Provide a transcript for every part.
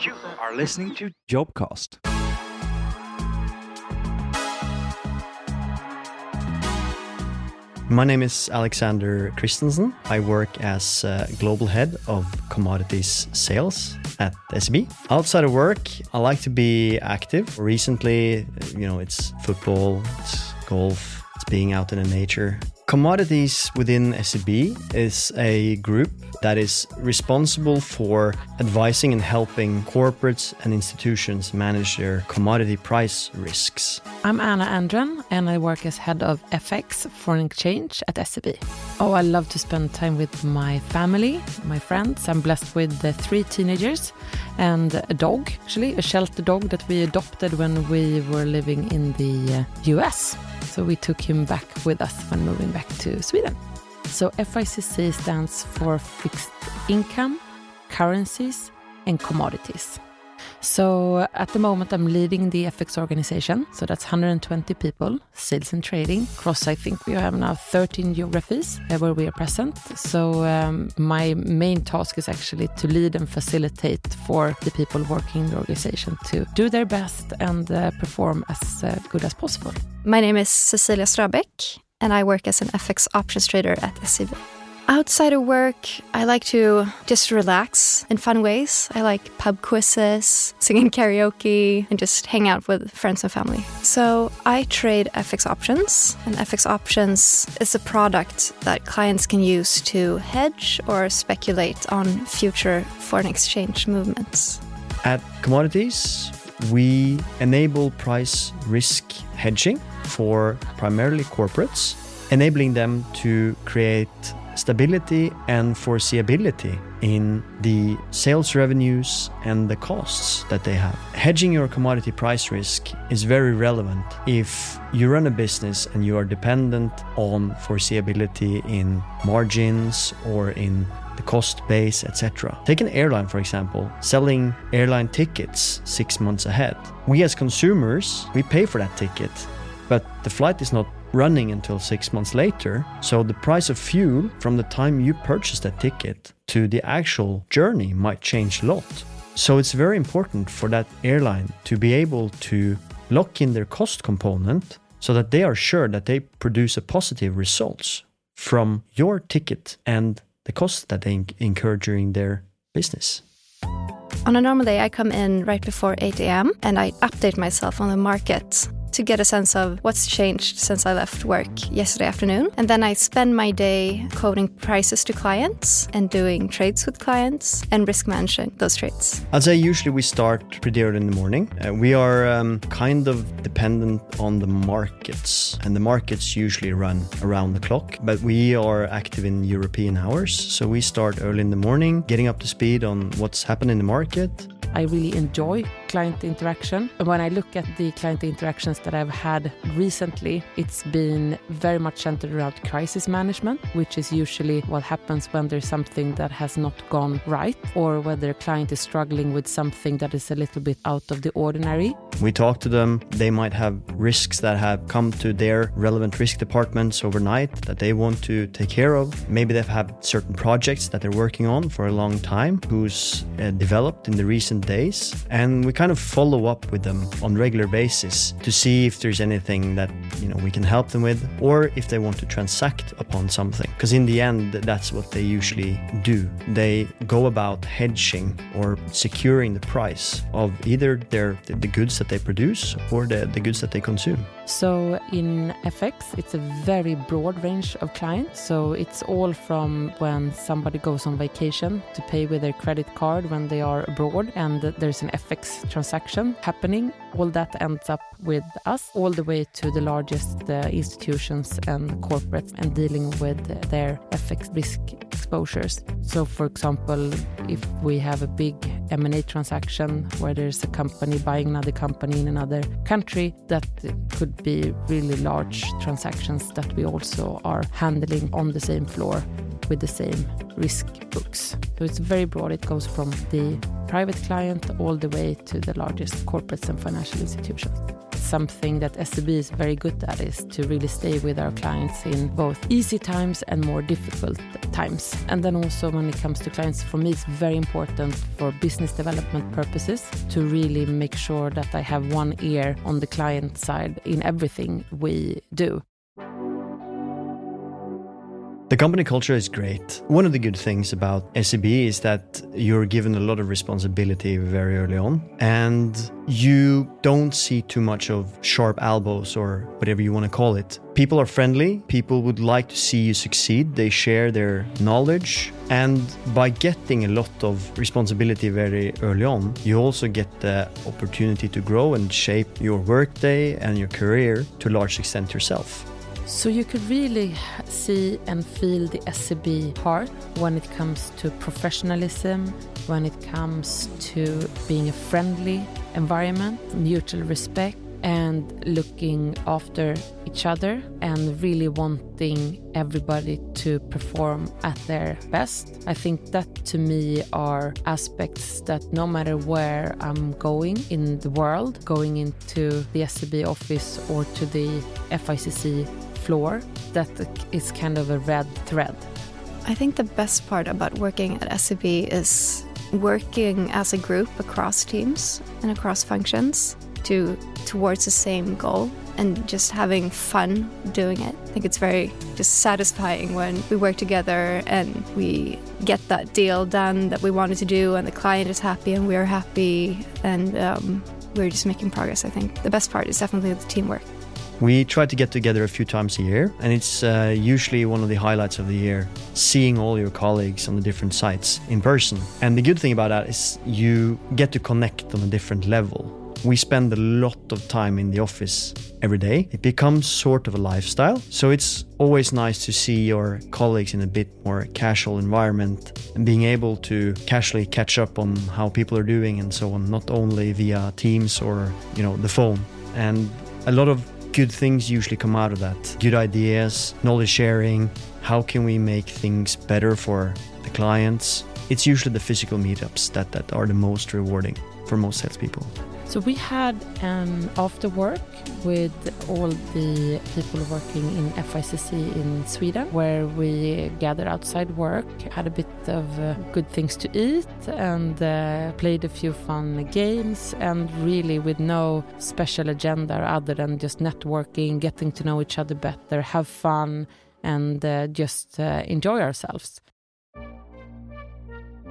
You are listening to Jobcast. My name is Aleksander Christensen. I work as global head of commodities sales at SEB. Outside of work, I like to be active. Recently, you know, it's football, it's golf, it's being out in the nature. Commodities within SEB is a group that is responsible for advising and helping corporates and institutions manage their commodity price risks. I'm Anna Andrén, and I work as head of FX foreign exchange at SEB. Oh, I love to spend time with my family, my friends. I'm blessed with uh, three teenagers and a dog, actually, a shelter dog that we adopted when we were living in the uh, US. So we took him back with us when moving back to Sweden. So FICC stands for fixed income, currencies, and commodities. So at the moment, I'm leading the FX organization. So that's 120 people, sales and trading. Across, I think we have now 13 geographies where we are present. So um, my main task is actually to lead and facilitate for the people working in the organization to do their best and uh, perform as uh, good as possible. My name is Cecilia Ströbeck, and I work as an FX options trader at SEB. Outside of work, I like to just relax in fun ways. I like pub quizzes, singing karaoke, and just hang out with friends and family. So I trade FX options, and FX options is a product that clients can use to hedge or speculate on future foreign exchange movements. At Commodities, we enable price risk hedging for primarily corporates, enabling them to create stability and foreseeability in the sales revenues and the costs that they have. Hedging your commodity price risk is very relevant if you run a business and you are dependent on foreseeability in margins or in the cost base, etc. Take an airline, for example, selling airline tickets six months ahead. We as consumers, we pay for that ticket, but the flight is not running until six months later. So the price of fuel from the time you purchase that ticket to the actual journey might change a lot. So it's very important for that airline to be able to lock in their cost component so that they are sure that they produce a positive results from your ticket and the costs that they incur during their business. On a normal day, I come in right before 8 a.m. and I update myself on the market to get a sense of what's changed since I left work yesterday afternoon. And then I spend my day quoting prices to clients and doing trades with clients and risk managing those trades. I'd say usually we start pretty early in the morning. Uh, we are um, kind of dependent on the markets, and the markets usually run around the clock, but we are active in European hours. So we start early in the morning, getting up to speed on what's happened in the market, I really enjoy client interaction. When I look at the client interactions that I've had recently, it's been very much centered around crisis management, which is usually what happens when there's something that has not gone right or whether a client is struggling with something that is a little bit out of the ordinary. We talk to them. They might have risks that have come to their relevant risk departments overnight that they want to take care of. Maybe they've had certain projects that they're working on for a long time who's uh, developed in the recent days and we kind of follow up with them on regular basis to see if there's anything that you know we can help them with or if they want to transact upon something. Because in the end that's what they usually do. They go about hedging or securing the price of either their the goods that they produce or the, the goods that they consume. So in FX, it's a very broad range of clients. So it's all from when somebody goes on vacation to pay with their credit card when they are abroad and there's an FX transaction happening. All that ends up with us, all the way to the largest uh, institutions and corporates and dealing with their FX risk exposures. So, for example, if we have a big M&A transaction where there's a company buying another company in another country, that could be really large transactions that we also are handling on the same floor with the same risk books. So it's very broad. It goes from the private client all the way to the largest corporates and financial institutions. something that SEB is very good at is to really stay with our clients in both easy times and more difficult times. And then also when it comes to clients, for me, it's very important for business development purposes to really make sure that I have one ear on the client side in everything we do. The company culture is great. One of the good things about SEB is that you're given a lot of responsibility very early on, and you don't see too much of sharp elbows or whatever you want to call it. People are friendly, people would like to see you succeed, they share their knowledge, and by getting a lot of responsibility very early on, you also get the opportunity to grow and shape your workday and your career to a large extent yourself. So you could really see and feel the SEB heart when it comes to professionalism, when it comes to being a friendly environment, mutual respect, and looking after each other and really wanting everybody to perform at their best. I think that to me are aspects that no matter where I'm going in the world, going into the SEB office or to the FICC floor that is kind of a red thread. I think the best part about working at SEB is working as a group across teams and across functions to towards the same goal and just having fun doing it. I think it's very just satisfying when we work together and we get that deal done that we wanted to do and the client is happy and we're happy and um, we're just making progress. I think the best part is definitely the teamwork. We try to get together a few times a year, and it's uh, usually one of the highlights of the year seeing all your colleagues on the different sites in person. And the good thing about that is you get to connect on a different level. We spend a lot of time in the office every day. It becomes sort of a lifestyle. So it's always nice to see your colleagues in a bit more casual environment and being able to casually catch up on how people are doing and so on, not only via Teams or, you know, the phone. And a lot of good things usually come out of that. Good ideas, knowledge sharing, how can we make things better for the clients? It's usually the physical meetups that, that are the most rewarding for most salespeople. So we had an after work with all the people working in FICC in Sweden, where we gathered outside work, had a bit of uh, good things to eat, and uh, played a few fun games, and really with no special agenda other than just networking, getting to know each other better, have fun, and uh, just uh, enjoy ourselves.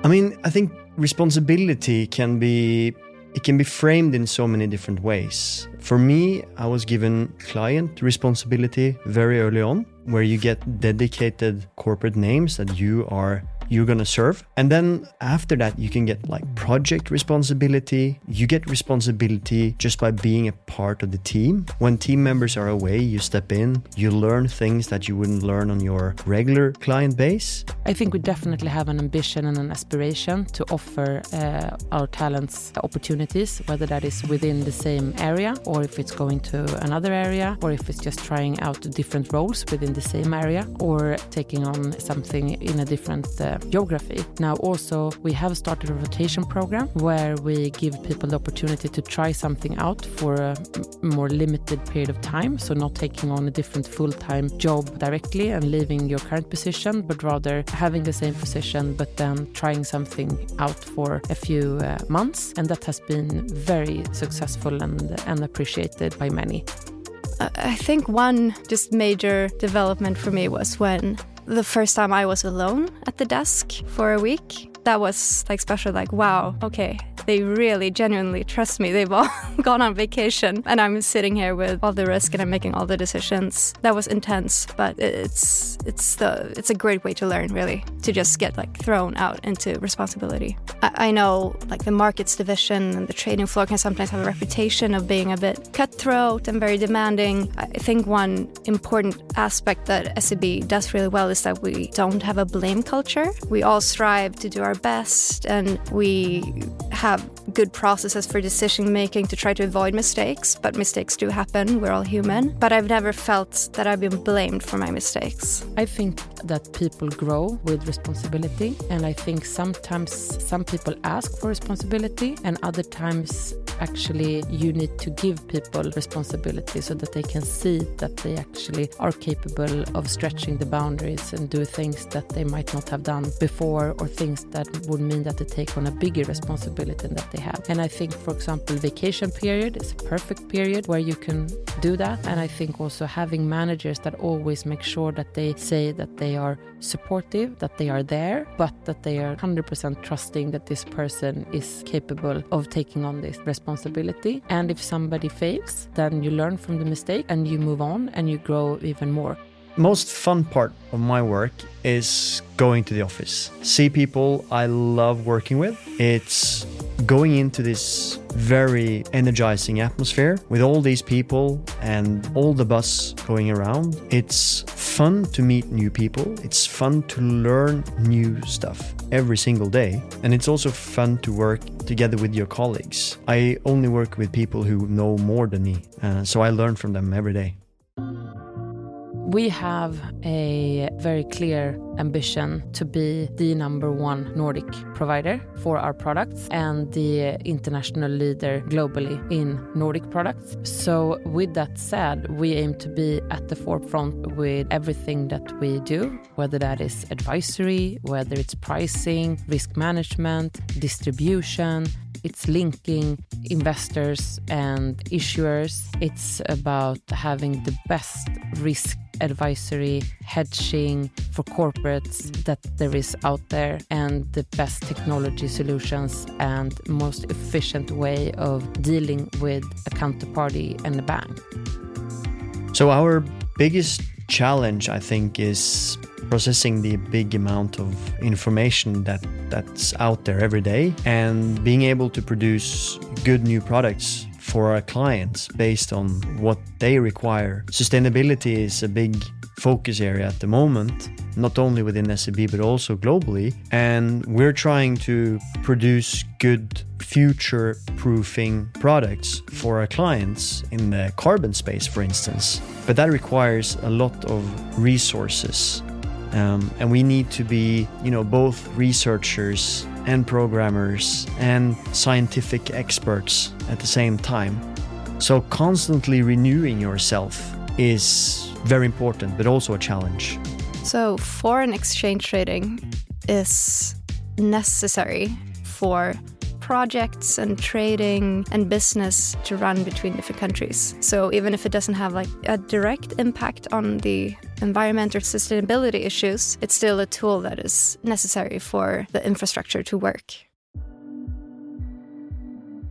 I mean, I think responsibility can be it can be framed in so many different ways. For me, I was given client responsibility very early on, where you get dedicated corporate names that you are you're going to serve. And then after that, you can get like project responsibility. You get responsibility just by being a part of the team. When team members are away, you step in, you learn things that you wouldn't learn on your regular client base. I think we definitely have an ambition and an aspiration to offer uh, our talents opportunities, whether that is within the same area or if it's going to another area or if it's just trying out different roles within the same area or taking on something in a different uh, geography. Now, also, we have started a rotation program where we give people the opportunity to try something out for a more limited period of time. So, not taking on a different full time job directly and leaving your current position, but rather having the same position, but then trying something out for a few uh, months. And that has been very successful and, and appreciated by many. I think one just major development for me was when the first time I was alone at the desk for a week. That was like special, like, wow, okay, they really genuinely trust me. They've all gone on vacation and I'm sitting here with all the risk and I'm making all the decisions. That was intense, but it's it's the it's a great way to learn really to just get like thrown out into responsibility. I, I know like the markets division and the trading floor can sometimes have a reputation of being a bit cutthroat and very demanding. I think one important aspect that SEB does really well is that we don't have a blame culture. We all strive to do our best and we have good processes for decision making to try to avoid mistakes, but mistakes do happen. We're all human. But I've never felt that I've been blamed for my mistakes. I think that people grow with responsibility, and I think sometimes some people ask for responsibility, and other times actually you need to give people responsibility so that they can see that they actually are capable of stretching the boundaries and do things that they might not have done before or things that would mean that they take on a bigger responsibility than that they have. And I think, for example, vacation period is a perfect period where you can do that. And I think also having managers that always make sure that they say that they are supportive, that they are there, but that they are 100% trusting that this person is capable of taking on this responsibility. And if somebody fails, then you learn from the mistake and you move on and you grow even more most fun part of my work is going to the office. See people I love working with. It's going into this very energizing atmosphere with all these people and all the bus going around. It's fun to meet new people. It's fun to learn new stuff every single day. And it's also fun to work together with your colleagues. I only work with people who know more than me, uh, so I learn from them every day. We have a very clear ambition to be the number one Nordic provider for our products and the international leader globally in Nordic products. So, with that said, we aim to be at the forefront with everything that we do, whether that is advisory, whether it's pricing, risk management, distribution, it's linking investors and issuers. It's about having the best risk advisory, hedging for corporates that there is out there, and the best technology solutions and most efficient way of dealing with a counterparty and a bank. So, our biggest challenge, I think, is processing the big amount of information that that's out there every day and being able to produce good new products for our clients based on what they require. Sustainability is a big focus area at the moment, not only within SEB but also globally. And we're trying to produce good future proofing products for our clients in the carbon space, for instance. But that requires a lot of resources. Um, and we need to be, you know, both researchers and programmers and scientific experts at the same time. So, constantly renewing yourself is very important, but also a challenge. So, foreign exchange trading is necessary for projects and trading and business to run between different countries. So even if it doesn't have like a direct impact on the environment or sustainability issues, it's still a tool that is necessary for the infrastructure to work.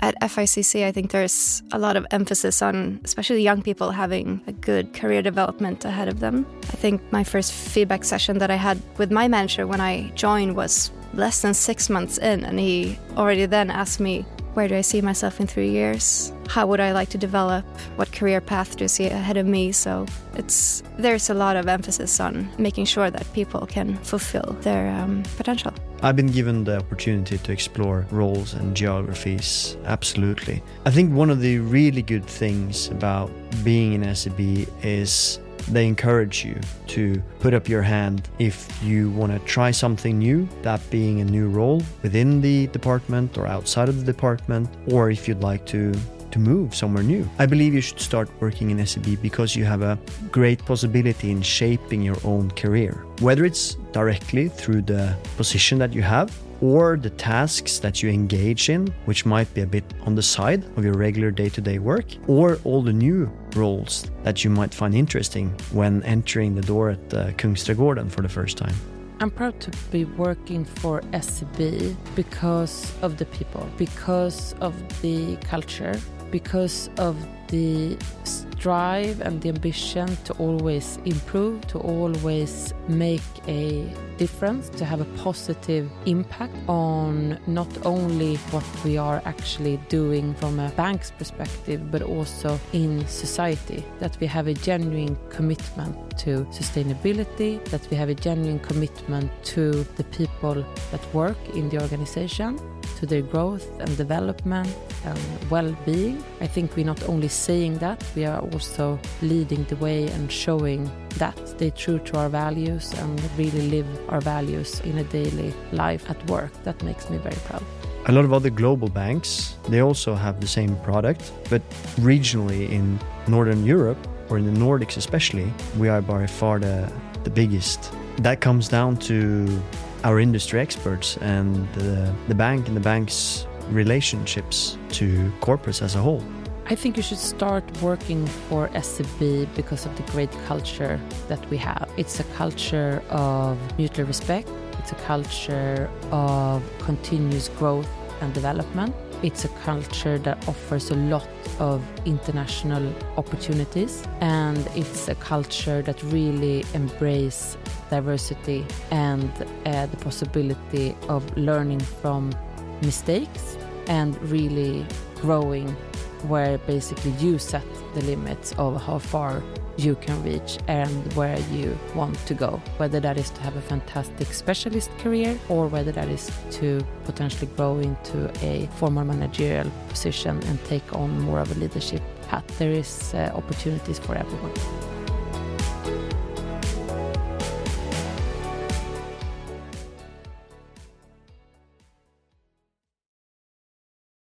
At FICC, I think there's a lot of emphasis on especially young people having a good career development ahead of them. I think my first feedback session that I had with my manager when I joined was less than six months in, and he already then asked me, Where do I see myself in three years? How would I like to develop? What career path do I see ahead of me? So it's there's a lot of emphasis on making sure that people can fulfill their um, potential. I've been given the opportunity to explore roles and geographies, absolutely. I think one of the really good things about being in SEB is they encourage you to put up your hand if you want to try something new, that being a new role within the department or outside of the department, or if you'd like to to move somewhere new. I believe you should start working in SEB because you have a great possibility in shaping your own career. Whether it's directly through the position that you have or the tasks that you engage in, which might be a bit on the side of your regular day to day work, or all the new roles that you might find interesting when entering the door at uh, Kungsträdgården for the first time. I'm proud to be working for SEB because of the people, because of the culture, because of the drive and the ambition to always improve, to always make a difference, to have a positive impact on not only what we are actually doing from a bank's perspective, but also in society. That we have a genuine commitment to sustainability, that we have a genuine commitment to the people that work in the organization to their growth and development and well-being. I think we're not only saying that, we are also leading the way and showing that, they're true to our values and really live our values in a daily life at work. That makes me very proud. A lot of other global banks, they also have the same product, but regionally in Northern Europe or in the Nordics especially, we are by far the, the biggest. That comes down to our industry experts and the, the bank and the bank's relationships to corporates as a whole. I think you should start working for SEB because of the great culture that we have. It's a culture of mutual respect, it's a culture of continuous growth and development. It's a culture that offers a lot of international opportunities and it's a culture that really embraces diversity and uh, the possibility of learning from mistakes and really growing where basically you set the limits of how far you can reach and where you want to go. Whether that is to have a fantastic specialist career or whether that is to potentially grow into a formal managerial position and take on more of a leadership hat. There is uh, opportunities for everyone.